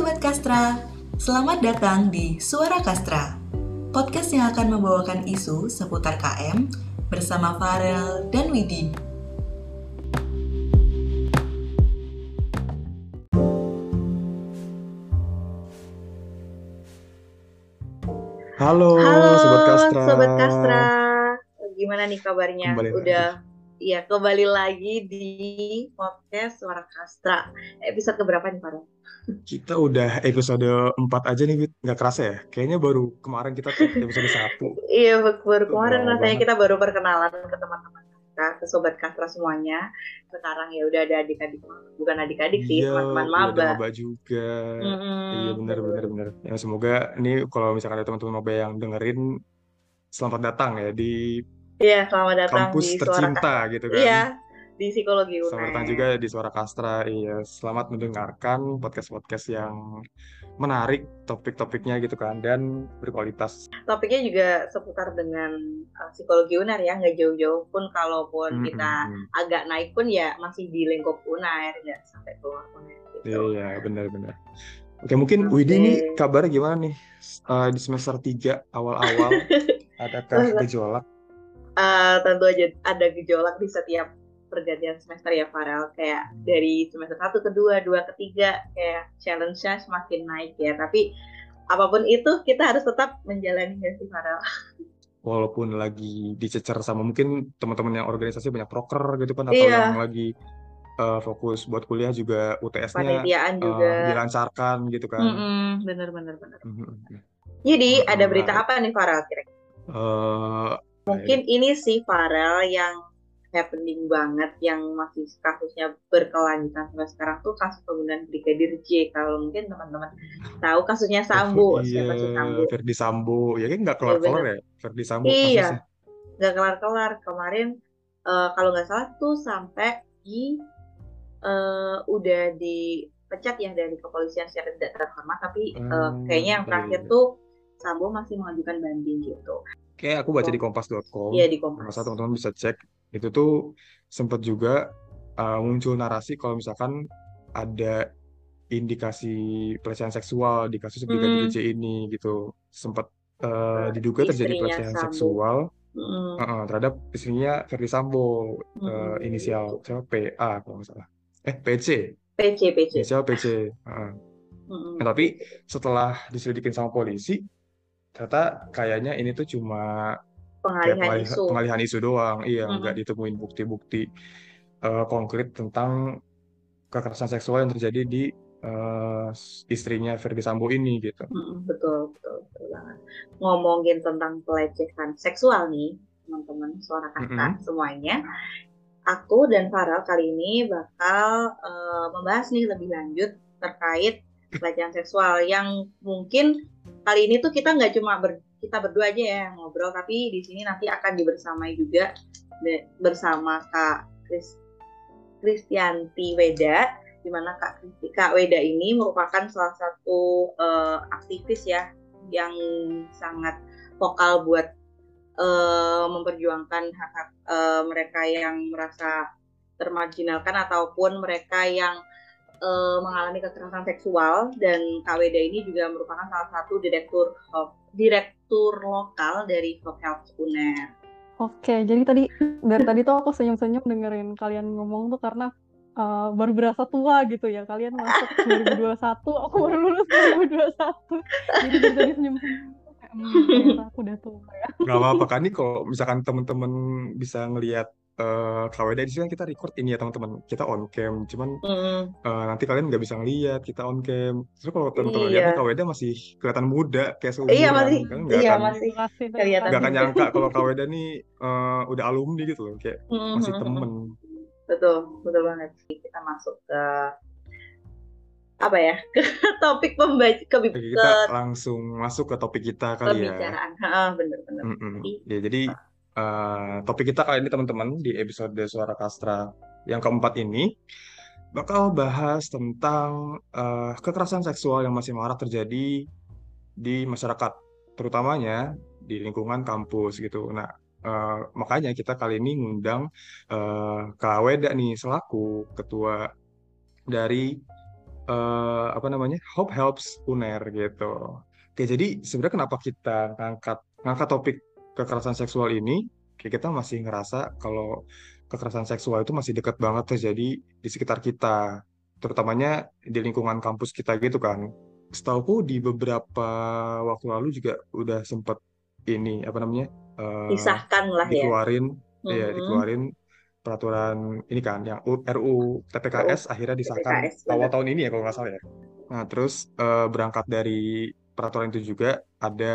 Sobat Kastra, selamat datang di Suara Kastra, podcast yang akan membawakan isu seputar KM bersama Farel dan Widi. Halo, Halo, Sobat Kastra. Sobat Kastra. Gimana nih kabarnya? Kembali Udah, iya kembali lagi di podcast Suara Kastra. Episode keberapa nih, Farel? Kita udah episode 4 aja nih, Wit. Nggak kerasa ya? Kayaknya baru kemarin kita tuh episode 1. Iya, baru kemarin Lama rasanya banget. kita baru perkenalan ke teman-teman kita, ke Sobat Kastra semuanya. Sekarang ya udah ada adik-adik, bukan adik-adik sih, Iya, teman-teman ada maba. maba juga. Mm-mm, Iya, benar, benar, benar. Ya, semoga ini kalau misalkan ada teman-teman maba yang dengerin, selamat datang ya di Iya, selamat datang kampus di Suara tercinta Kastra. gitu kan. Iya, di Psikologi Selamat datang UNER. juga di Suara Kastra. Iya, selamat mendengarkan podcast-podcast yang menarik topik-topiknya gitu kan dan berkualitas. Topiknya juga seputar dengan uh, Psikologi UNER ya, nggak jauh-jauh pun kalaupun Mm, kita mm, mm. agak naik pun ya masih di lingkup UNAR nggak sampai keluar UNAR gitu. Iya, benar-benar. Oke, mungkin Widi ini kabarnya gimana nih? Eh, di semester 3 awal-awal adakah gejolak? Eh, tentu aja ada gejolak di setiap pergantian semester ya Farel kayak dari semester 1 ke 2, 2 ke 3 kayak challenge-nya semakin naik ya tapi apa pun itu kita harus tetap menjalani ya sih Farel. Walaupun lagi dicecer sama mungkin teman-teman yang organisasi banyak proker gitu kan atau Iya. yang lagi eh, fokus buat kuliah juga UTS-nya eh, juga. dilancarkan gitu kan. Mm-mm, bener bener bener. Mhm. Jadi Mm, ada berita menarik. apa nih Farel kira-kira? Mungkin ini sih Farel yang happening banget yang masih kasusnya berkelanjutan sampai sekarang tuh kasus pembunuhan Brigadir J. Kalau mungkin teman-teman tahu kasusnya Sambo, iya, siapa sih Sambo? Verdi Sambo. Ya kan nggak kelar-kelar ya Verdi Sambo Iya, nggak kelar-kelar. Kemarin eh, kalau nggak salah tuh sampai di eh, udah dipecat ya dari kepolisian secara tidak terhormat, tapi Hmm, kayaknya yang iya, terakhir iya. tuh Sambo masih mengajukan banding gitu. Kayak aku baca di kompas.com. Iya di Kalau Kompas. teman-teman bisa cek, itu tuh sempat juga uh, muncul narasi kalau misalkan ada indikasi pelecehan seksual di kasus Brigadir Hmm. J ini gitu. Sempat uh, diduga terjadi pelecehan Sambo. seksual Mm, uh-uh, terhadap istrinya Verdi Sambo, uh, mm, inisial siapa PA kalau nggak salah. Eh PC, PC PC. inisial PC. uh-uh. Mm, Nah, tapi setelah diselidikin sama polisi, ternyata kayaknya ini tuh cuma pengalihan pengalih- isu. pengalihan isu doang, iya, Mm-mm. nggak ditemuin bukti-bukti eh, konkret tentang kekerasan seksual yang terjadi di eh, istrinya Verdi Sambo ini gitu. Mm-mm, betul, betul, betul banget. Ngomongin tentang pelecehan seksual nih, teman-teman, suara kata Mm-mm. semuanya. Aku dan Farel kali ini bakal eh, membahas nih lebih lanjut terkait pelecehan seksual yang mungkin kali ini tuh kita nggak cuma ber- kita berdua aja ya ngobrol, tapi di sini nanti akan dibersamai juga bersama Kak Kris Kristianti Weda, di mana Kak Kak Weda ini merupakan salah satu eh, aktivis ya yang sangat vokal buat eh, memperjuangkan hak-hak eh, mereka yang merasa termarginalkan ataupun mereka yang eh, mengalami kekerasan seksual dan Weda ini juga merupakan salah satu direktur Hope- direktur lokal dari Hope Health UNER. Oke, jadi tadi dari tadi tuh aku senyum-senyum dengerin kalian ngomong tuh karena uh, baru berasa tua gitu ya. Kalian masuk 2021, aku baru lulus 2021. Jadi dari tadi senyum-senyum tuh kayak, "Hmm, aku udah tua ya. Nggak apa-apa kan nih kalau misalkan teman-teman bisa ngelihat eh KWD di sini kan kita record ini ya teman-teman, kita on cam, cuman Mm, eh, nanti kalian nggak bisa ngelihat kita on cam. Terus kalau teman-teman lihat Iya. nih KWD masih kelihatan muda, kayak Iya seumuran, masih, kan nggak iya akan masih kelihatan nggak akan nyangka kalau KWD nih eh, udah alumni gitu loh, kayak masih Mhm. temen. Betul, betul banget. Kita masuk ke apa ya? Ke topik pembaca ke, Oke, ke kita langsung masuk ke topik kita kali ya. pembicaraan. Heeh, bener-bener. Mm-mm. Jadi, Ya, jadi eh, topik kita kali ini teman-teman di episode Suara Kastra yang keempat ini bakal bahas tentang eh, kekerasan seksual yang masih marak terjadi di masyarakat, terutamanya di lingkungan kampus gitu. Nah, eh, makanya kita kali ini ngundang eh, Kak Weda nih selaku ketua dari eh, apa namanya Hope Helps UNER gitu. Oke, jadi sebenarnya kenapa kita ngangkat ngangkat topik kekerasan seksual ini? Kayak kita masih ngerasa kalau kekerasan seksual itu masih dekat banget terjadi di sekitar kita, terutamanya di lingkungan kampus kita gitu kan. Setauku di beberapa waktu lalu juga udah sempet ini apa namanya eh, Disahkan lah ya. dikeluarin ya Mhm. dikeluarin peraturan ini kan yang RU TPKS akhirnya disahkan awal tahun ini ya kalau nggak salah ya. Nah terus eh, berangkat dari peraturan itu juga ada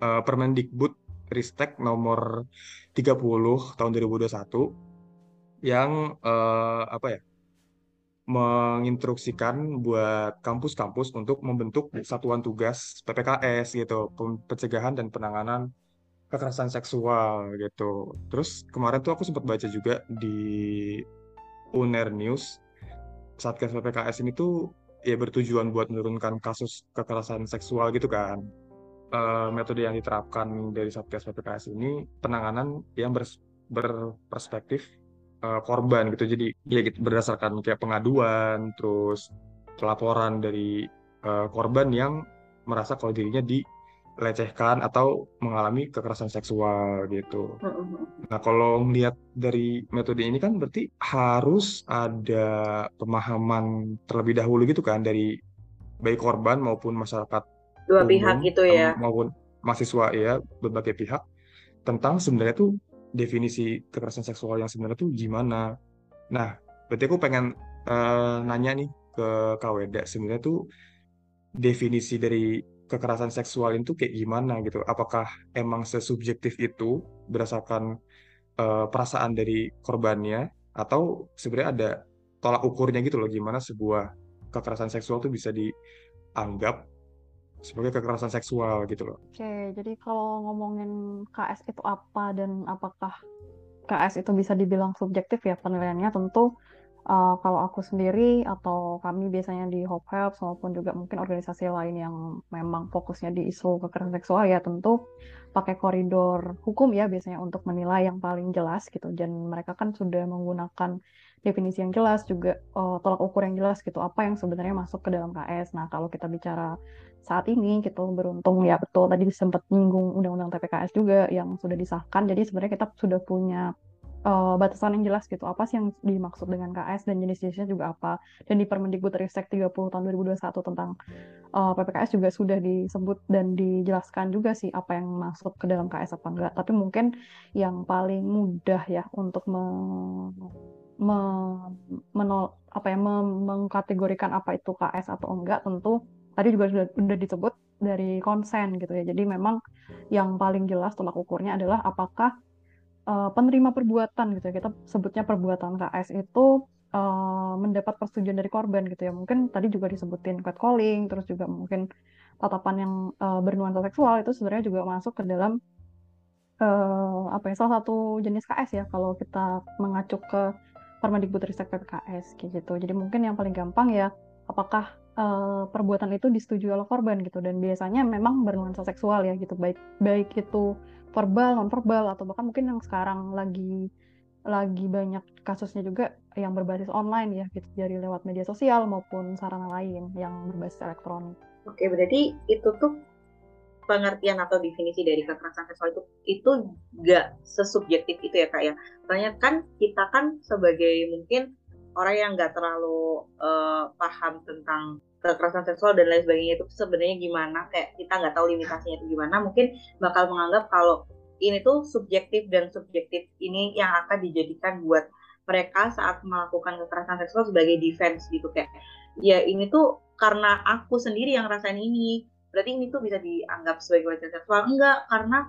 eh, Permendikbud Ristek nomor 30 tahun 2021 yang eh, apa ya menginstruksikan buat kampus-kampus untuk membentuk satuan tugas PPKS gitu, pencegahan dan penanganan kekerasan seksual gitu. Terus kemarin tuh aku sempat baca juga di UNER News, Satgas PPKS ini tuh ya bertujuan buat menurunkan kasus kekerasan seksual gitu kan. Eh, metode yang diterapkan dari Satgas PPKS ini penanganan yang bers- berperspektif eh, korban gitu. Jadi ya gitu, berdasarkan kayak pengaduan, terus laporan dari eh, korban yang merasa kalau dirinya dilecehkan atau mengalami kekerasan seksual gitu. Mhm. Nah, kalau melihat dari metode ini kan berarti harus ada pemahaman terlebih dahulu gitu kan dari baik korban maupun masyarakat Dua umum pihak gitu ya. maupun mahasiswa ya berbagai pihak tentang sebenarnya tuh definisi kekerasan seksual yang sebenarnya tuh gimana. Nah, berarti aku pengen eh, nanya nih ke Kak Weda sebenarnya tuh definisi dari kekerasan seksual itu kayak gimana gitu? Apakah emang sesubjektif itu berdasarkan eh, perasaan dari korbannya atau sebenarnya ada tolak ukurnya gitu loh gimana sebuah kekerasan seksual tuh bisa dianggap sebagai kekerasan seksual gitu loh. Oke, jadi kalau ngomongin KS itu apa dan apakah KS itu bisa dibilang subjektif ya penilaiannya tentu uh, kalau aku sendiri atau kami biasanya di Hope Helps maupun juga mungkin organisasi lain yang memang fokusnya di isu kekerasan seksual ya tentu pakai koridor hukum ya biasanya untuk menilai yang paling jelas gitu dan mereka kan sudah menggunakan definisi yang jelas juga uh, tolak ukur yang jelas gitu apa yang sebenarnya masuk ke dalam KS. Nah kalau kita bicara saat ini kita beruntung ya betul tadi sempat nyinggung undang-undang TPKS juga yang sudah disahkan. Jadi sebenarnya kita sudah punya uh, batasan yang jelas gitu apa sih yang dimaksud dengan KS dan jenis-jenisnya juga apa. Dan di Permendikbud Ristek 30 tahun 2021 tentang uh, PPKS juga sudah disebut dan dijelaskan juga sih apa yang masuk ke dalam KS apa enggak. Tapi mungkin yang paling mudah ya untuk me, me, menol, apa ya mem- mengkategorikan apa itu KS atau enggak tentu tadi juga sudah, sudah disebut dari konsen gitu ya. Jadi memang yang paling jelas tolak ukurnya adalah apakah uh, penerima perbuatan gitu ya. Kita sebutnya perbuatan KS itu uh, mendapat persetujuan dari korban gitu ya. Mungkin tadi juga disebutin catcalling, terus juga mungkin tatapan yang uh, bernuansa seksual itu sebenarnya juga masuk ke dalam uh, apa ya salah satu jenis KS ya kalau kita mengacu ke Permendikbudristek PPKS kayak gitu. Jadi mungkin yang paling gampang ya apakah uh, perbuatan itu disetujui oleh korban gitu dan biasanya memang bernuansa seksual ya gitu baik baik itu verbal non verbal atau bahkan mungkin yang sekarang lagi lagi banyak kasusnya juga yang berbasis online ya gitu dari lewat media sosial maupun sarana lain yang berbasis elektronik. Oke, berarti itu tuh pengertian atau definisi dari kekerasan seksual itu itu nggak sesubjektif itu ya kak ya. Soalnya kan kita kan sebagai mungkin orang yang nggak terlalu uh, paham tentang kekerasan seksual dan lain sebagainya itu sebenarnya gimana kayak kita nggak tahu limitasinya itu gimana mungkin bakal menganggap kalau ini tuh subjektif dan subjektif ini yang akan dijadikan buat mereka saat melakukan kekerasan seksual sebagai defense gitu kayak ya ini tuh karena aku sendiri yang rasain ini berarti ini tuh bisa dianggap sebagai pelecehan seksual enggak karena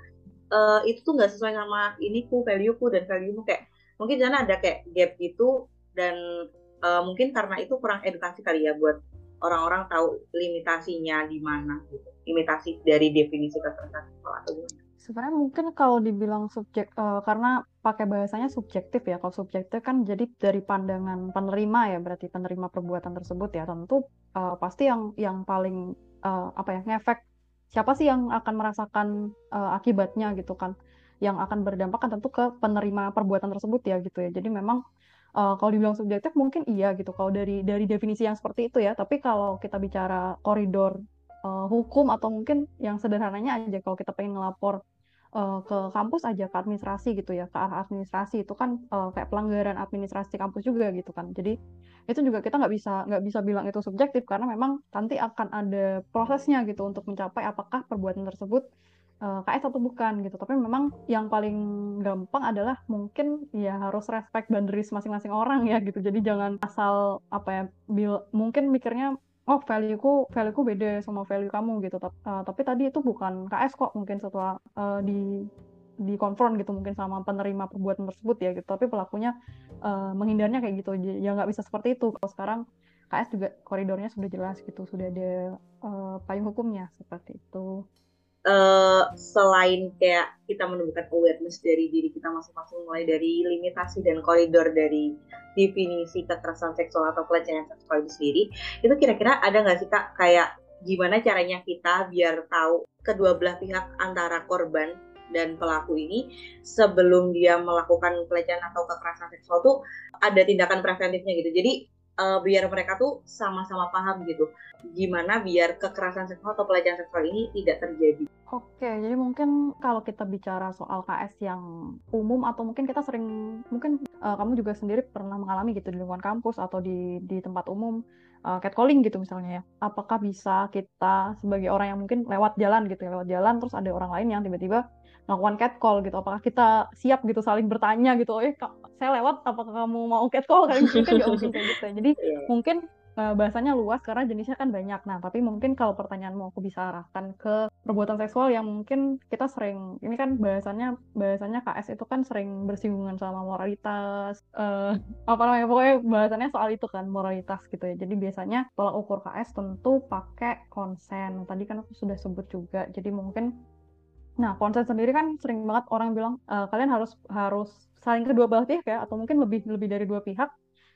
uh, itu tuh nggak sesuai sama iniku valueku dan valuemu. Kayak mungkin di sana ada kayak gap gitu dan uh, mungkin karena itu kurang edukasi kali ya buat orang-orang tahu limitasinya di mana gitu. Limitasi dari definisi kekerasan seksual atau gimana? Sebenarnya mungkin kalau dibilang subjek uh, karena pakai bahasanya subjektif ya. Kalau subjektif kan jadi dari pandangan penerima ya berarti penerima perbuatan tersebut ya. Tentu uh, pasti yang yang paling uh, apa ya ngefek siapa sih yang akan merasakan uh, akibatnya gitu kan. Yang akan berdampak kan tentu ke penerima perbuatan tersebut ya gitu ya. Jadi memang uh, kalau dibilang subjektif mungkin iya gitu. Kalau dari dari definisi yang seperti itu ya. Tapi kalau kita bicara koridor uh, hukum atau mungkin yang sederhananya aja kalau kita pengen ngelapor uh, ke kampus aja ke administrasi gitu ya ke arah administrasi. Itu kan uh, kayak pelanggaran administrasi kampus juga gitu kan. Jadi itu juga kita nggak bisa nggak bisa bilang itu subjektif karena memang nanti akan ada prosesnya gitu untuk mencapai apakah perbuatan tersebut uh, KS atau bukan gitu. Tapi memang yang paling gampang adalah mungkin ya harus respect boundaries masing-masing orang ya gitu. Jadi jangan asal apa ya mungkin mikirnya oh value-ku value-ku beda sama value kamu gitu. Uh, tapi tadi itu bukan KS kok mungkin setelah uh, di di konfront gitu mungkin sama penerima perbuatan tersebut ya gitu. Tapi pelakunya uh, menghindarnya kayak gitu. Ya nggak bisa seperti itu. Kalau sekarang KS juga koridornya sudah jelas gitu. Sudah ada uh, payung hukumnya seperti itu uh, selain kayak kita menemukan awareness dari diri kita masing-masing mulai dari limitasi dan koridor dari definisi kekerasan seksual atau pelecehan seksual itu sendiri itu kira-kira ada nggak sih kak kayak gimana caranya kita biar tahu kedua belah pihak antara korban dan pelaku ini sebelum dia melakukan pelecehan atau kekerasan seksual tuh ada tindakan preventifnya gitu. Jadi uh, biar mereka tuh sama-sama paham gitu gimana biar kekerasan seksual atau pelecehan seksual ini tidak terjadi. Oke, jadi mungkin kalau kita bicara soal KS yang umum atau mungkin kita sering mungkin uh, kamu juga sendiri pernah mengalami gitu di lingkungan kampus atau di di tempat umum uh, catcalling gitu misalnya ya. Apakah bisa kita sebagai orang yang mungkin lewat jalan gitu ya, lewat jalan terus ada orang lain yang tiba-tiba melakukan catcall gitu. Apakah kita siap gitu saling bertanya gitu? Oh eh saya lewat apakah kamu mau catcall kayak gitu kan mungkin kayak gitu. Ya. jadi yeah. mungkin uh, bahasanya luas karena jenisnya kan banyak. Nah tapi mungkin kalau pertanyaanmu aku bisa arahkan ke perbuatan seksual yang mungkin kita sering ini kan bahasanya bahasanya KS itu kan sering bersinggungan sama moralitas uh, apa namanya pokoknya bahasannya soal itu kan moralitas gitu ya. Jadi biasanya tolak ukur KS tentu pakai konsen. Tadi kan aku sudah sebut juga. Jadi mungkin Nah, konsen sendiri kan sering banget orang bilang e, kalian harus harus saling kedua belah pihak ya atau mungkin lebih lebih dari dua pihak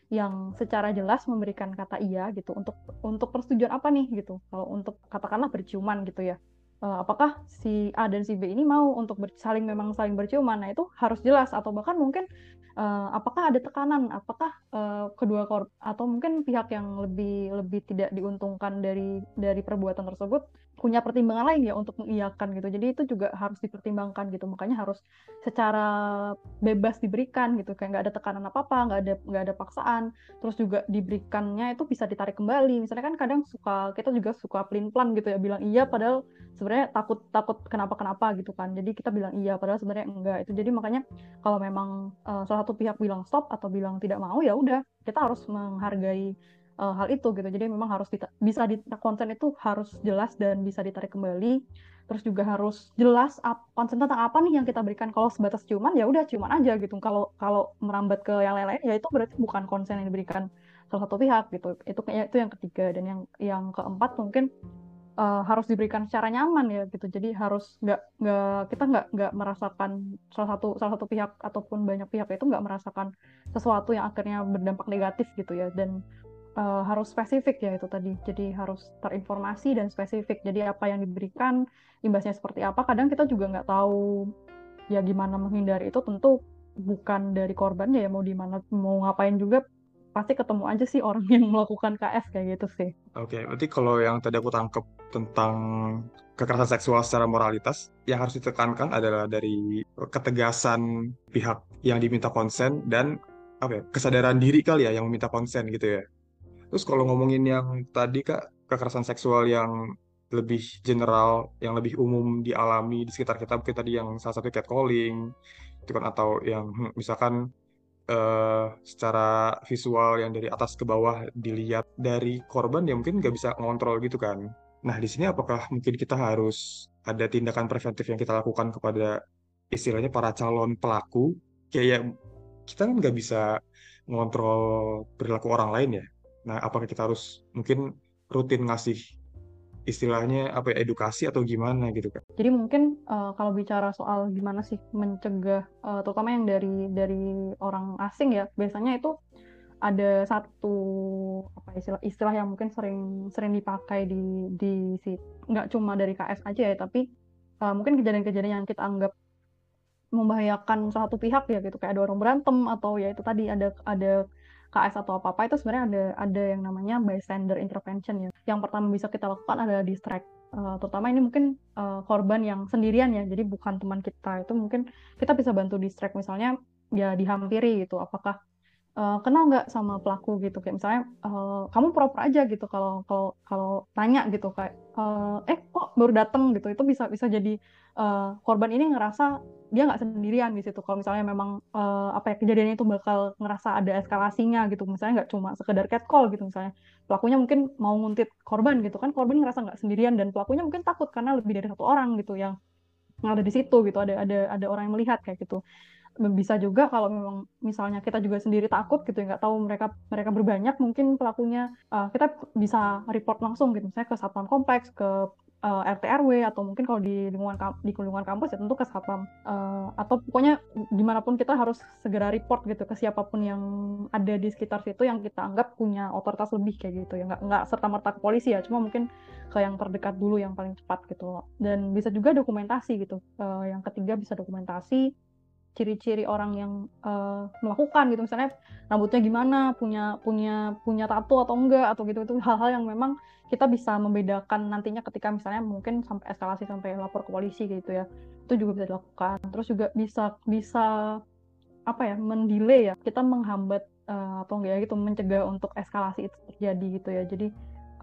yang secara jelas memberikan kata iya gitu untuk untuk persetujuan apa nih gitu. Kalau untuk katakanlah berciuman gitu ya. Uh, apakah si A dan si B ini mau untuk saling memang saling berciuman? Nah, itu harus jelas atau bahkan mungkin uh, apakah ada tekanan? Apakah uh, kedua korban atau mungkin pihak yang lebih lebih tidak diuntungkan dari dari perbuatan tersebut punya pertimbangan lain ya untuk mengiyakan gitu. Jadi itu juga harus dipertimbangkan gitu. Makanya harus secara bebas diberikan gitu. Kayak nggak ada tekanan apa-apa, nggak ada nggak ada paksaan. Terus juga diberikannya itu bisa ditarik kembali. Misalnya kan kadang suka kita juga suka pelin-pelan gitu ya bilang iya padahal sebenarnya takut takut kenapa-kenapa gitu kan. Jadi kita bilang iya padahal sebenarnya enggak. Itu jadi makanya kalau memang uh, salah satu pihak bilang stop atau bilang tidak mau ya udah kita harus menghargai uh, hal itu gitu. Jadi memang harus bisa di konten itu harus jelas dan bisa ditarik kembali. Terus juga harus jelas up, tentang apa nih yang kita berikan. Kalau sebatas ciuman ya udah ciuman aja gitu. Kalau kalau merambat ke yang lain-lain ya itu berarti bukan konsen yang diberikan salah satu pihak gitu. Itu kayak itu yang ketiga dan yang yang keempat mungkin uh, harus diberikan secara nyaman ya gitu. Jadi harus nggak nggak kita nggak nggak merasakan salah satu salah satu pihak ataupun banyak pihak itu nggak merasakan sesuatu yang akhirnya berdampak negatif gitu ya. Dan uh, harus spesifik ya itu tadi. Jadi harus terinformasi dan spesifik. Jadi apa yang diberikan, imbasnya seperti apa. Kadang kita juga nggak tahu ya gimana menghindari itu. Tentu bukan dari korbannya ya mau di mana mau ngapain juga pasti ketemu aja sih orang yang melakukan KS kayak gitu sih. Oke, okay, berarti kalau yang tadi aku tangkap tentang kekerasan seksual secara moralitas, yang harus ditekankan adalah dari ketegasan pihak yang diminta konsen dan apa ya, kesadaran diri kali ya yang meminta konsen gitu ya. Terus kalau ngomongin yang tadi Kak, kekerasan seksual yang lebih general, yang lebih umum dialami di sekitar kita, mungkin tadi yang salah satu catcalling, itu kan atau yang hmm, misalkan uh, secara visual yang dari atas ke bawah dilihat dari korban ya mungkin nggak bisa ngontrol gitu kan. Nah di sini apakah mungkin kita harus ada tindakan preventif yang kita lakukan kepada istilahnya para calon pelaku kayak kita kan nggak bisa ngontrol perilaku orang lain ya Nah, apakah kita harus mungkin rutin ngasih istilahnya apa ya edukasi atau gimana gitu kan? Jadi mungkin uh, kalau bicara soal gimana sih mencegah uh, terutama yang dari dari orang asing ya biasanya itu ada satu apa istilah istilah yang mungkin sering sering dipakai di di si nggak cuma dari KS aja ya tapi uh, mungkin kejadian-kejadian yang kita anggap membahayakan satu pihak ya gitu kayak ada orang berantem atau ya itu tadi ada ada KS atau apa apa itu sebenarnya ada ada yang namanya bystander intervention ya. Yang pertama bisa kita lakukan adalah distract. Uh, terutama ini mungkin uh, korban yang sendirian ya jadi bukan teman kita. Itu mungkin kita bisa bantu distract misalnya ya dihampiri gitu apakah uh, kenal nggak sama pelaku gitu. Kayak misalnya uh, kamu pura-pura aja gitu kalau kalau kalau tanya gitu kayak uh, eh kok baru datang gitu. Itu bisa bisa jadi uh, korban ini ngerasa dia nggak sendirian di situ. Kalau misalnya memang uh, apa ya kejadiannya itu bakal ngerasa ada eskalasinya gitu. Misalnya nggak cuma sekedar catcall gitu misalnya. Pelakunya mungkin mau nguntit korban gitu kan. Korban ngerasa nggak sendirian dan pelakunya mungkin takut karena lebih dari satu orang gitu yang ada di situ gitu. Ada ada ada orang yang melihat kayak gitu. Bisa juga kalau memang misalnya kita juga sendiri takut gitu ya nggak tahu mereka mereka berbanyak mungkin pelakunya uh, kita bisa report langsung gitu. Misalnya ke satpam kompleks ke uh, eh, RT RW atau mungkin kalau di lingkungan di lingkungan kampus ya tentu ke satpam uh, atau pokoknya di mana pun kita harus segera report gitu ke siapa pun yang ada di sekitar situ yang kita anggap punya otoritas lebih kayak gitu ya. Nggak nggak serta merta ke polisi ya cuma mungkin ke yang terdekat dulu yang paling cepat gitu dan bisa juga dokumentasi gitu uh, yang ketiga bisa dokumentasi ciri-ciri orang yang uh, melakukan gitu. Misalnya rambutnya gimana punya punya punya tato atau enggak atau gitu. Itu hal-hal yang memang kita bisa membedakan nantinya ketika misalnya mungkin sampai eskalasi sampai lapor ke polisi gitu ya. Itu juga bisa dilakukan. Terus juga bisa bisa apa ya mendelay ya. Kita menghambat uh, atau enggak ya gitu mencegah untuk eskalasi itu terjadi gitu ya. Jadi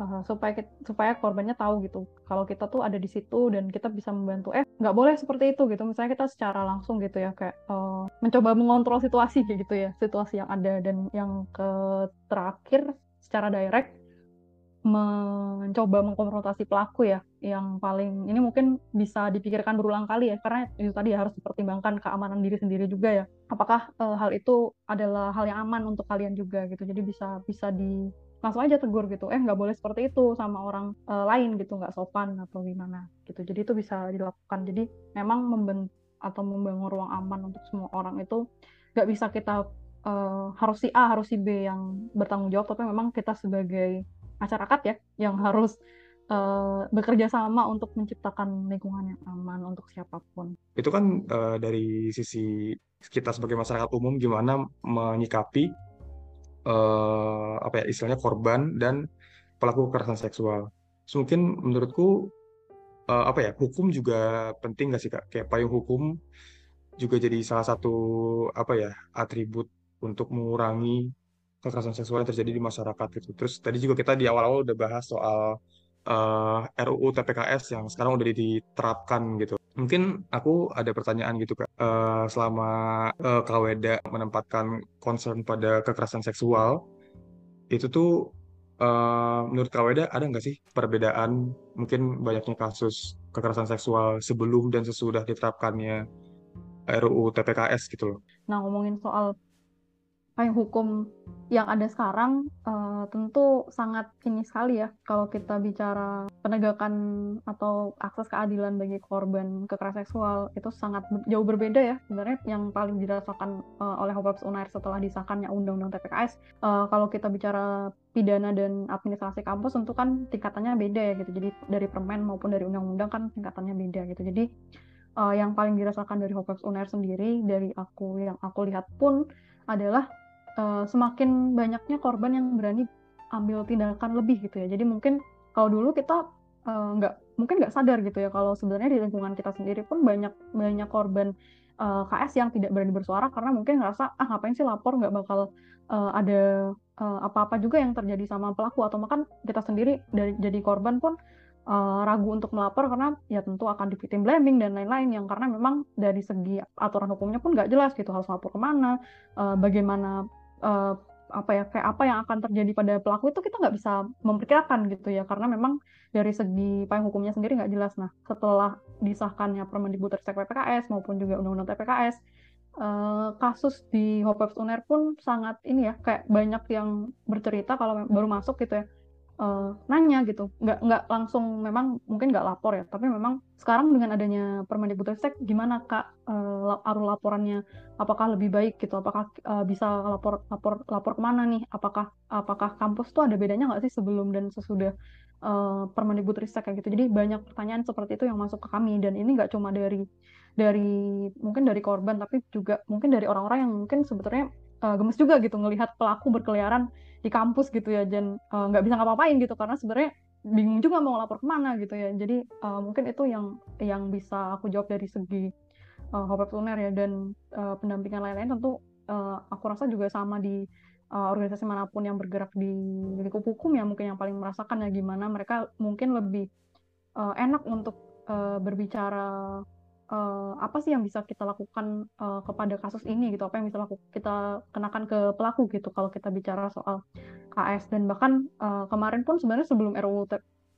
uh, supaya supaya korbannya tahu gitu kalau kita tuh ada di situ dan kita bisa membantu. Eh nggak boleh seperti itu gitu. Misalnya kita secara langsung gitu ya kayak uh, mencoba mengontrol situasi gitu ya situasi yang ada. Dan yang ke terakhir secara direct mencoba mengkonfrontasi pelaku ya yang paling ini mungkin bisa dipikirkan berulang kali ya karena itu tadi harus dipertimbangkan keamanan diri sendiri juga ya. Apakah uh, hal itu adalah hal yang aman untuk kalian juga gitu. Jadi bisa bisa di langsung aja tegur gitu eh nggak boleh seperti itu sama orang uh, lain gitu nggak sopan atau gimana gitu jadi itu bisa dilakukan jadi memang membentuk atau membangun ruang aman untuk semua orang itu nggak bisa kita uh, harus si A harus si B yang bertanggung jawab tapi memang kita sebagai masyarakat ya yang harus uh, bekerja sama untuk menciptakan lingkungan yang aman untuk siapa pun. Itu kan uh, dari sisi kita sebagai masyarakat umum gimana menyikapi uh, apa ya istilahnya korban dan pelaku kekerasan seksual. So, mungkin menurutku uh, apa ya hukum juga penting nggak sih kak? Kayak payung hukum juga jadi salah satu apa ya atribut untuk mengurangi kekerasan seksual yang terjadi di masyarakat gitu. Terus tadi juga kita di awal-awal udah bahas soal uh, eh, RUU TPKS yang sekarang udah diterapkan gitu. Mungkin aku ada pertanyaan gitu kak. Uh, selama uh, Kak Weda menempatkan concern pada kekerasan seksual, itu tuh uh, menurut Kak Weda ada nggak sih perbedaan mungkin banyaknya kasus kekerasan seksual sebelum dan sesudah diterapkannya RUU TPKS gitu loh. Nah ngomongin soal payung hukum yang ada sekarang uh, tentu sangat ini sekali ya kalau kita bicara penegakan atau akses keadilan bagi korban kekerasan seksual itu sangat jauh berbeda ya sebenarnya. Yang paling dirasakan uh, oleh Hopeps Unair setelah disahkannya Undang-Undang TPKS uh, kalau kita bicara pidana dan administrasi kampus tentu kan tingkatannya beda ya gitu. Jadi dari permen maupun dari undang-undang kan tingkatannya beda gitu. Jadi uh, yang paling dirasakan dari Hopeps Unair sendiri dari aku yang aku lihat pun adalah uh, semakin banyaknya korban yang berani ambil tindakan lebih gitu ya. Jadi mungkin kalau dulu kita uh, nggak mungkin nggak sadar gitu ya kalau sebenarnya di lingkungan kita sendiri pun banyak banyak korban uh, KS yang tidak berani bersuara karena mungkin ngerasa ah ngapain sih lapor? Nggak bakal uh, ada apa-apa uh, juga yang terjadi sama pelaku. Atau makan kita sendiri dari jadi korban pun uh, ragu untuk melapor karena ya tentu akan di victim blaming dan lain-lain yang karena memang dari segi aturan hukumnya pun nggak jelas gitu harus lapor ke mana, uh, bagaimana uh, apa ya kayak apa yang akan terjadi pada pelaku itu kita nggak bisa memperkirakan gitu ya karena memang dari segi payung hukumnya sendiri nggak jelas. Nah setelah disahkannya Permendikbudristek PPKS maupun juga Undang-Undang TPKS eh, kasus di Hopeps Uner pun sangat ini ya kayak banyak yang bercerita kalau baru masuk gitu ya uh, nanya gitu. Nggak nggak langsung memang mungkin nggak lapor ya tapi memang sekarang dengan adanya Permendikbudristek gimana kak uh, arus laporannya? Apakah lebih baik gitu? Apakah uh, bisa lapor lapor lapor ke mana nih? Apakah apakah kampus tuh ada bedanya nggak sih sebelum dan sesudah uh, Permendikbudristek kayak gitu. Jadi banyak pertanyaan seperti itu yang masuk ke kami dan ini nggak cuma dari dari mungkin dari korban tapi juga mungkin dari orang-orang yang mungkin sebetulnya uh, gemes juga gitu ngelihat pelaku berkeliaran di kampus gitu ya dan uh, nggak bisa ngapa-ngapain gitu karena sebenarnya bingung juga mau lapor ke mana gitu ya. Jadi uh, mungkin itu yang yang bisa aku jawab dari segi uh, Hopep Uner ya dan uh, pendampingan lain-lain tentu uh, aku rasa juga sama di uh, organisasi mana pun yang bergerak di lingkup hukum ya mungkin yang paling merasakan ya gimana mereka mungkin lebih uh, enak untuk uh, berbicara uh, apa sih yang bisa kita lakukan uh, kepada kasus ini gitu? Apa yang bisa laku, kita kenakan ke pelaku gitu kalau kita bicara soal KS dan bahkan uh, kemarin pun sebenarnya sebelum RUU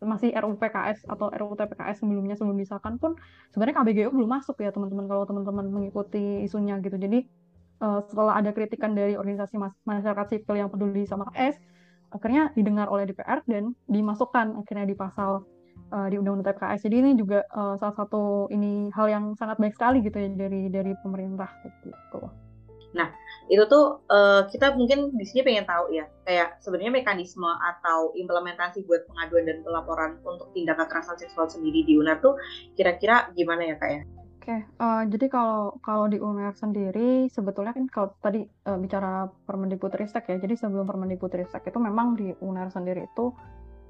masih RUU PKS atau RUU TPKS sebelumnya sebelum disahkan pun sebenarnya KBGU belum masuk ya teman-teman kalau teman-teman mengikuti isunya gitu. Jadi uh, setelah ada kritikan dari organisasi masyarakat sipil yang peduli sama KS, akhirnya didengar oleh DPR dan dimasukkan akhirnya di pasal uh, di Undang-Undang TPKS. Jadi ini juga uh, salah satu ini hal yang sangat baik sekali gitu ya dari dari pemerintah gitu. Nah, itu tuh uh, kita mungkin di sini pengen tahu ya, kayak sebenarnya mekanisme atau implementasi buat pengaduan dan pelaporan untuk tindak kekerasan seksual sendiri di UNER tuh kira-kira gimana ya kak ya? Oke, uh, jadi kalau kalau di UNER sendiri sebetulnya kan kalau tadi uh, bicara Permendikbudristek ya, jadi sebelum Permendikbudristek itu memang di UNER sendiri itu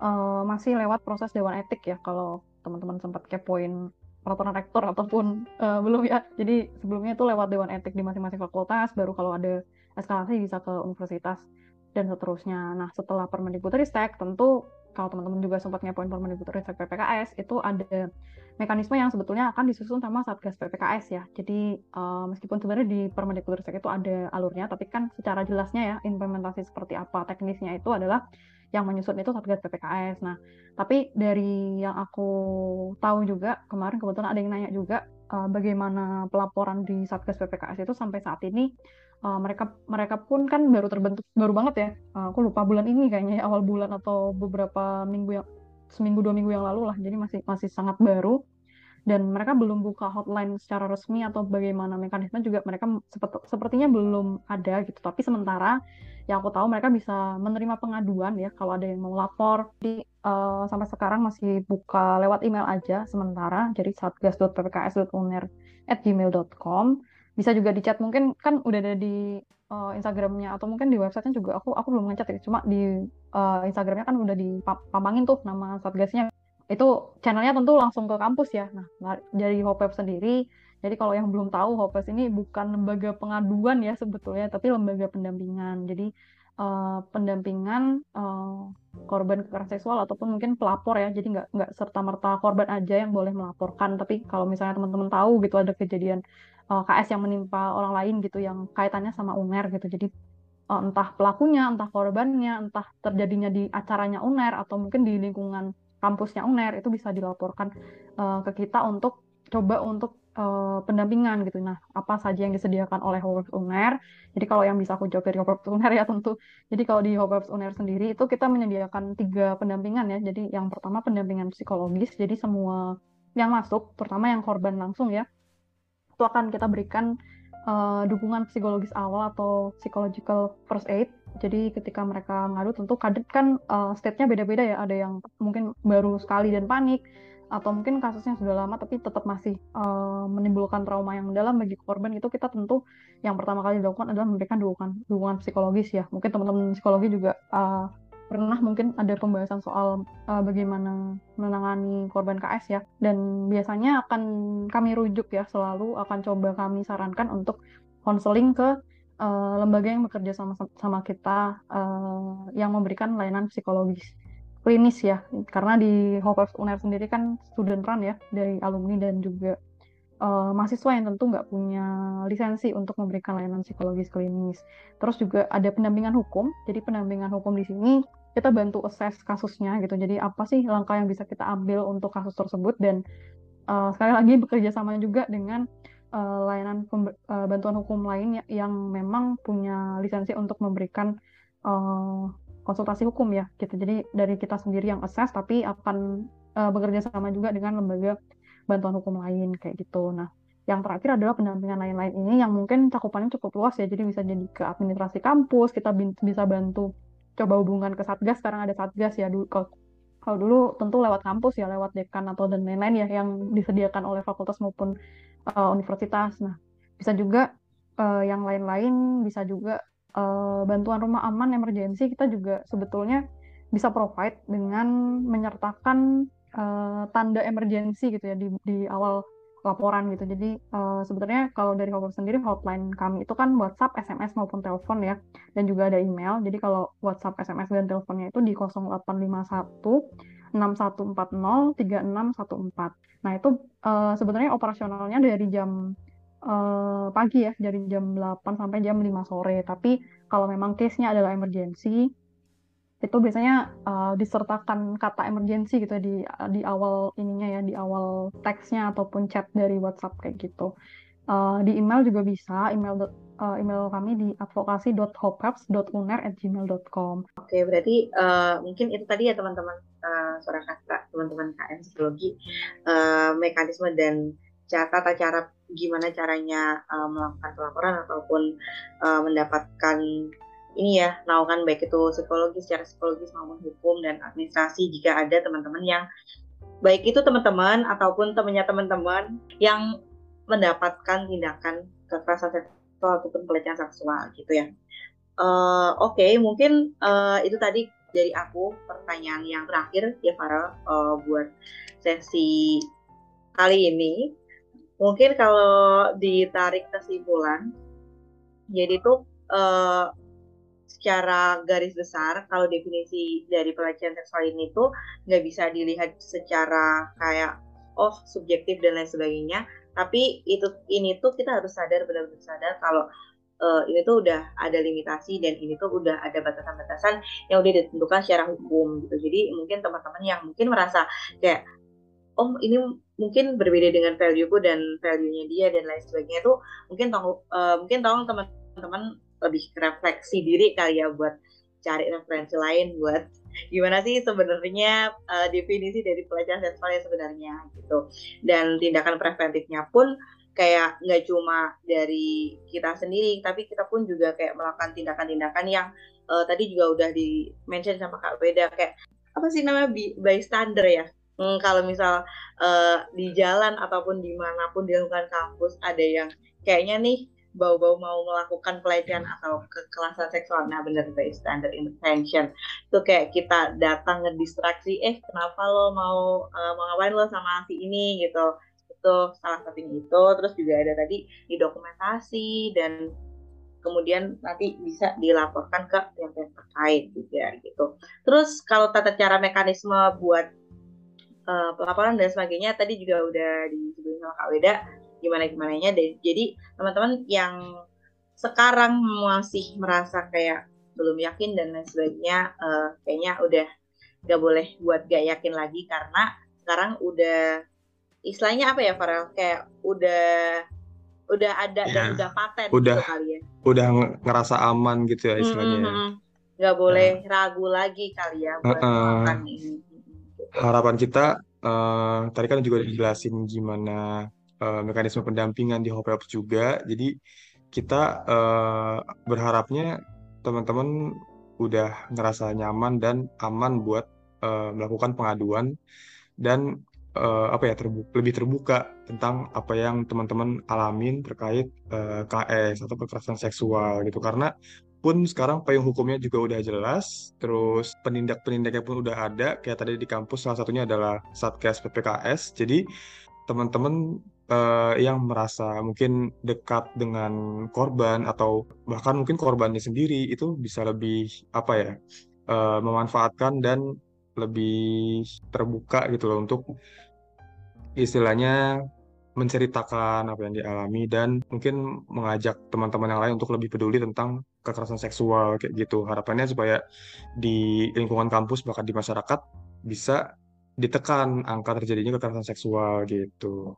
uh, masih lewat proses dewan etik ya. Kalau teman-teman sempat kepoin peraturan rektor ataupun uh, belum ya. Jadi sebelumnya itu lewat dewan etik di masing-masing fakultas, baru kalau ada eskalasi bisa ke universitas dan seterusnya. Nah, setelah Permendikbudristek tentu kalau teman-teman juga sempat ngepoin Permendikbudristek PPKS itu ada mekanisme yang sebetulnya akan disusun sama Satgas PPKS ya. Jadi uh, meskipun sebenarnya di Permendikbudristek itu ada alurnya, tapi kan secara jelasnya ya implementasi seperti apa teknisnya itu adalah yang menyusun itu Satgas PPKS. Nah, tapi dari yang aku tahu juga kemarin kebetulan ada yang nanya juga uh, bagaimana pelaporan di Satgas PPKS itu sampai saat ini uh, mereka mereka pun kan baru terbentuk baru banget ya. Uh, aku lupa bulan ini kayaknya ya, awal bulan atau beberapa minggu yang seminggu dua minggu yang lalu lah. Jadi masih masih sangat baru dan mereka belum buka hotline secara resmi atau bagaimana mekanisme juga mereka sepet, sepertinya belum ada gitu. Tapi sementara yang aku tahu mereka bisa menerima pengaduan ya kalau ada yang mau lapor di uh, sampai sekarang masih buka lewat email aja sementara jadi satgas.ppks.uner@gmail.com bisa juga di chat mungkin kan udah ada di uh, Instagramnya atau mungkin di websitenya juga aku aku belum ngechat ya cuma di uh, Instagramnya kan udah dipamangin tuh nama satgasnya itu channelnya tentu langsung ke kampus ya. Nah dari Hopep sendiri. Jadi kalau yang belum tahu Hopes ini bukan lembaga pengaduan ya sebetulnya tapi lembaga pendampingan. Jadi uh, pendampingan uh, korban kekerasan seksual ataupun mungkin pelapor ya. Jadi nggak nggak serta merta korban aja yang boleh melaporkan. Tapi kalau misalnya teman-teman tahu gitu ada kejadian uh, eh, KS yang menimpa orang lain gitu yang kaitannya sama UNER gitu. Jadi uh, entah pelakunya, entah korbannya, entah terjadinya di acaranya UNER atau mungkin di lingkungan kampusnya UNER itu bisa dilaporkan uh, ke kita untuk coba untuk uh, pendampingan gitu. Nah, apa saja yang disediakan oleh Hopers UNER? Jadi kalau yang bisa aku jawab dari Hopers UNER ya tentu. Jadi kalau di Hopers UNER sendiri itu kita menyediakan tiga pendampingan ya. Jadi yang pertama pendampingan psikologis. Jadi semua yang masuk, terutama yang korban langsung ya, itu akan kita berikan uh, dukungan psikologis awal atau psychological first aid. Jadi ketika mereka ngadu tentu kadet kan uh, state-nya beda-beda ya. Ada yang mungkin baru sekali dan panik atau mungkin kasusnya sudah lama tapi tetap masih uh, menimbulkan trauma yang mendalam bagi korban itu kita tentu yang pertama kali dilakukan adalah memberikan dukungan dukungan psikologis ya. Mungkin teman-teman psikologi juga uh, pernah mungkin ada pembahasan soal uh, bagaimana menangani korban KS ya dan biasanya akan kami rujuk ya selalu akan coba kami sarankan untuk konseling ke uh, lembaga yang bekerja sama sama kita uh, yang memberikan layanan psikologis klinis ya karena di Hopers UNER sendiri kan student run ya dari alumni dan juga uh, mahasiswa yang tentu nggak punya lisensi untuk memberikan layanan psikologis klinis. Terus juga ada pendampingan hukum. Jadi pendampingan hukum di sini kita bantu assess kasusnya gitu. Jadi apa sih langkah yang bisa kita ambil untuk kasus tersebut dan uh, sekali lagi bekerja sama juga dengan uh, layanan uh, bantuan hukum lain yang memang punya lisensi untuk memberikan uh, konsultasi hukum ya gitu. Jadi dari kita sendiri yang assess tapi akan uh, bekerja sama juga dengan lembaga bantuan hukum lain kayak gitu. Nah, yang terakhir adalah pendampingan lain-lain ini yang mungkin cakupannya cukup luas ya. Jadi bisa jadi ke administrasi kampus, kita bisa bantu coba hubungan ke satgas sekarang ada satgas ya dulu Kalau dulu tentu lewat kampus ya, lewat dekan atau dan lain-lain ya yang disediakan oleh fakultas maupun uh, universitas. Nah, bisa juga uh, yang lain-lain, bisa juga uh, bantuan rumah aman emergensi kita juga sebetulnya bisa provide dengan menyertakan uh, tanda emergensi gitu ya di, di awal laporan gitu. Jadi uh, sebetulnya kalau dari Hotline sendiri hotline kami itu kan WhatsApp, SMS maupun telepon ya, dan juga ada email. Jadi kalau WhatsApp, SMS dan teleponnya itu di 0851 6140 3614. Nah itu uh, sebenarnya operasionalnya dari jam uh, pagi ya, dari jam 8 sampai jam 5 sore. Tapi kalau memang case-nya adalah emergensi, itu biasanya uh, disertakan kata emergency gitu ya di di awal ininya ya di awal teksnya ataupun chat dari WhatsApp kayak gitu. Uh, di email juga bisa email uh, email kami di advokasi.hopeps.uner@gmail.com. Oke, berarti uh, mungkin itu tadi ya teman-teman uh, suara kata teman-teman KM psikologi uh, mekanisme dan cara tata cara gimana caranya uh, melakukan pelaporan ataupun uh, mendapatkan ini ya naungan baik itu psikologi secara psikologis maupun hukum dan administrasi jika ada teman-teman yang baik itu teman-teman ataupun temannya teman-teman yang mendapatkan tindakan kekerasan seksual ataupun pelecehan seksual gitu ya. Uh, Oke, okay, mungkin uh, itu tadi dari aku pertanyaan yang terakhir ya Farah uh, buat sesi kali ini. Mungkin kalau ditarik kesimpulan, jadi tuh uh, secara garis besar kalau definisi dari pelecehan seksual ini tuh nggak bisa dilihat secara kayak oh subjektif dan lain sebagainya tapi itu ini tuh kita harus sadar benar-benar sadar kalau uh, ini tuh udah ada limitasi dan ini tuh udah ada batasan-batasan yang udah ditentukan secara hukum gitu. Jadi mungkin teman-teman yang mungkin merasa kayak oh ini mungkin berbeda dengan value-ku dan value-nya dia dan lain sebagainya tuh mungkin tahu uh, mungkin tolong teman-teman lebih refleksi diri kali ya buat cari referensi lain buat gimana sih sebenarnya uh, definisi dari pelecehan seksual sebenarnya gitu. Dan tindakan preventifnya pun kayak nggak cuma dari kita sendiri tapi kita pun juga kayak melakukan tindakan-tindakan yang uh, tadi juga udah di mention sama Kak Beda kayak apa sih namanya bystander ya? Hmm, kalau misal uh, di jalan ataupun di mana pun di lingkungan kampus ada yang kayaknya nih bau-bau mau melakukan pelecehan atau kekerasan seksual. Nah, benar standard intervention. Itu kayak kita datang ngedistraksi, eh kenapa lo mau uh, mau ngapain lo sama si ini gitu. Itu salah satunya itu. Terus juga ada tadi di dokumentasi dan kemudian nanti bisa dilaporkan ke pihak-pihak terkait juga gitu. Terus kalau tata cara mekanisme buat uh, pelaporan dan sebagainya tadi juga udah disebutkan sama Kak Weda gimana gimana nya jadi teman-teman yang sekarang masih merasa kayak belum yakin dan lain sebagainya uh, kayaknya udah gak boleh buat gak yakin lagi karena sekarang udah istilahnya apa ya Farel? Kayak udah udah ada ya, dan udah paten gitu udah gitu kali ya. udah ngerasa aman gitu ya istilahnya mm -hmm. nggak boleh nah. ragu lagi kali ya buat uh, uh, ini. Harapan kita uh, tadi kan juga dijelasin gimana uh, mekanisme pendampingan di Hopelps juga. Jadi kita uh, berharapnya teman-teman udah ngerasa nyaman dan aman buat uh, melakukan pengaduan dan uh, apa ya terbuka, lebih terbuka tentang apa yang teman-teman alamin terkait uh, KS atau kekerasan seksual gitu karena pun sekarang payung hukumnya juga udah jelas, terus penindak-penindaknya pun udah ada, kayak tadi di kampus salah satunya adalah Satgas PPKS. Jadi teman-teman uh, yang merasa mungkin dekat dengan korban atau bahkan mungkin korbannya sendiri itu bisa lebih apa ya uh, memanfaatkan dan lebih terbuka gitu loh untuk istilahnya menceritakan apa yang dialami dan mungkin mengajak teman-teman yang lain untuk lebih peduli tentang kekerasan seksual kayak gitu. Harapannya supaya di lingkungan kampus bahkan di masyarakat bisa ditekan angka terjadinya kekerasan seksual gitu.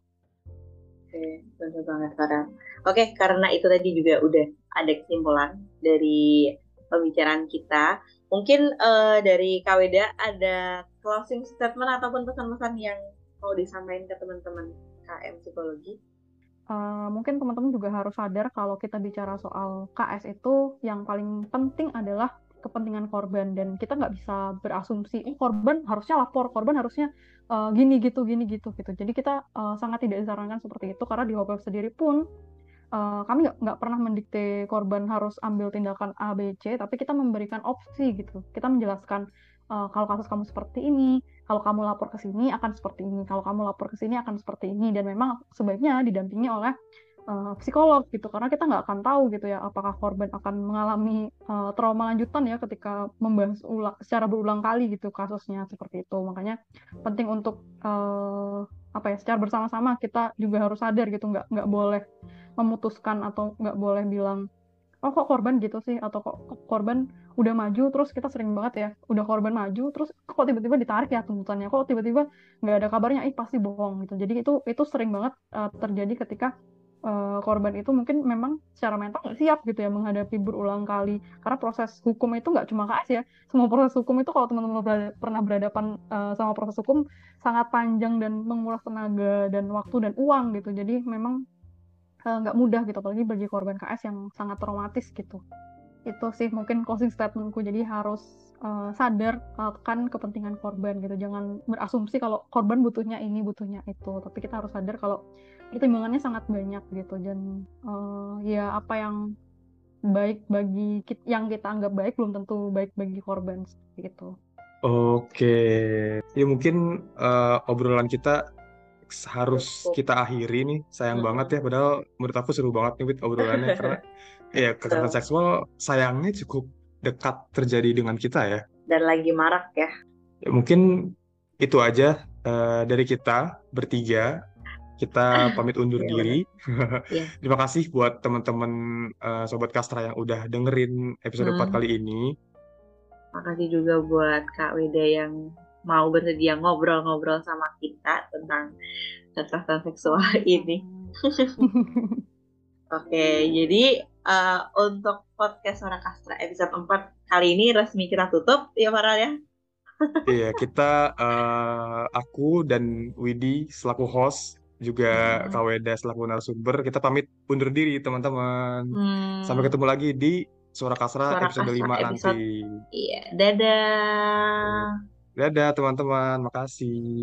Oke, benar banget Farah. Oke, karena itu tadi juga udah ada kesimpulan dari pembicaraan kita. Mungkin uh, dari Kaweda ada closing statement ataupun pesan-pesan yang mau disampaikan ke teman-teman KM Psikologi? Uh, mungkin teman-teman juga harus sadar kalau kita bicara soal KS itu yang paling penting adalah kepentingan korban dan kita nggak bisa berasumsi oh korban harusnya lapor korban harusnya uh, gini gitu gini gitu gitu. Jadi kita uh, sangat tidak disarankan seperti itu karena di HOPEP sendiri pun uh, kami nggak pernah mendikte korban harus ambil tindakan A B C tapi kita memberikan opsi gitu. Kita menjelaskan uh, kalau kasus kamu seperti ini kalau kamu lapor ke sini akan seperti ini kalau kamu lapor ke sini akan seperti ini dan memang sebaiknya didampingi oleh uh, psikolog gitu karena kita nggak akan tahu gitu ya apakah korban akan mengalami uh, trauma lanjutan ya ketika membahas ulang secara berulang kali gitu kasusnya seperti itu. Makanya penting untuk uh, apa ya secara bersama-sama kita juga harus sadar gitu nggak nggak boleh memutuskan atau nggak boleh bilang oh kok korban gitu sih? atau kok korban udah maju terus kita sering banget ya udah korban maju terus kok tiba-tiba ditarik ya tuntutannya kok tiba-tiba nggak ada kabarnya ih pasti bohong gitu. Jadi itu itu sering banget uh, terjadi ketika uh, korban itu mungkin memang secara mental nggak siap gitu ya menghadapi berulang kali. Karena proses hukum itu nggak cuma KS ya. Semua proses hukum itu kalau teman-teman berada, pernah berhadapan uh, sama proses hukum sangat panjang dan menguras tenaga dan waktu dan uang gitu. Jadi memang eh, nggak mudah gitu apalagi bagi korban KS yang sangat traumatis gitu itu sih mungkin closing statementku. Jadi harus uh, sadar akan kepentingan korban gitu. Jangan berasumsi kalau korban butuhnya ini butuhnya itu. Tapi kita harus sadar kalau pertimbangannya sangat banyak gitu. Dan uh, ya apa yang baik bagi kita, yang kita anggap baik belum tentu baik bagi korban gitu. Oke, ya mungkin uh, obrolan kita harus kita akhiri nih. Sayang hmm. banget ya, padahal menurut aku seru banget nih with obrolannya. Karena ya kekerasan seksual sayangnya cukup dekat terjadi dengan kita ya. Dan lagi marak ya. ya mungkin itu aja uh, dari kita bertiga kita pamit undur iya, diri. yeah. Terima kasih buat teman-teman uh, sobat Kastra yang udah dengerin episode hmm. 4 kali ini. Makasih juga buat Kak Wida yang mau bersedia ngobrol-ngobrol sama kita tentang kekerasan seksual ini. Oke, okay, jadi uh, untuk podcast Suara Kastra episode 4 kali ini resmi kita tutup ya Farah ya. iya, kita uh, aku dan Widi selaku host juga hmm. Kaweda selaku narasumber. Kita pamit undur diri teman-teman. Hmm. Sampai ketemu lagi di Suara Kasra Suara episode Kasra 5 episode... nanti. Iya, dadah. Dadah teman-teman, makasih.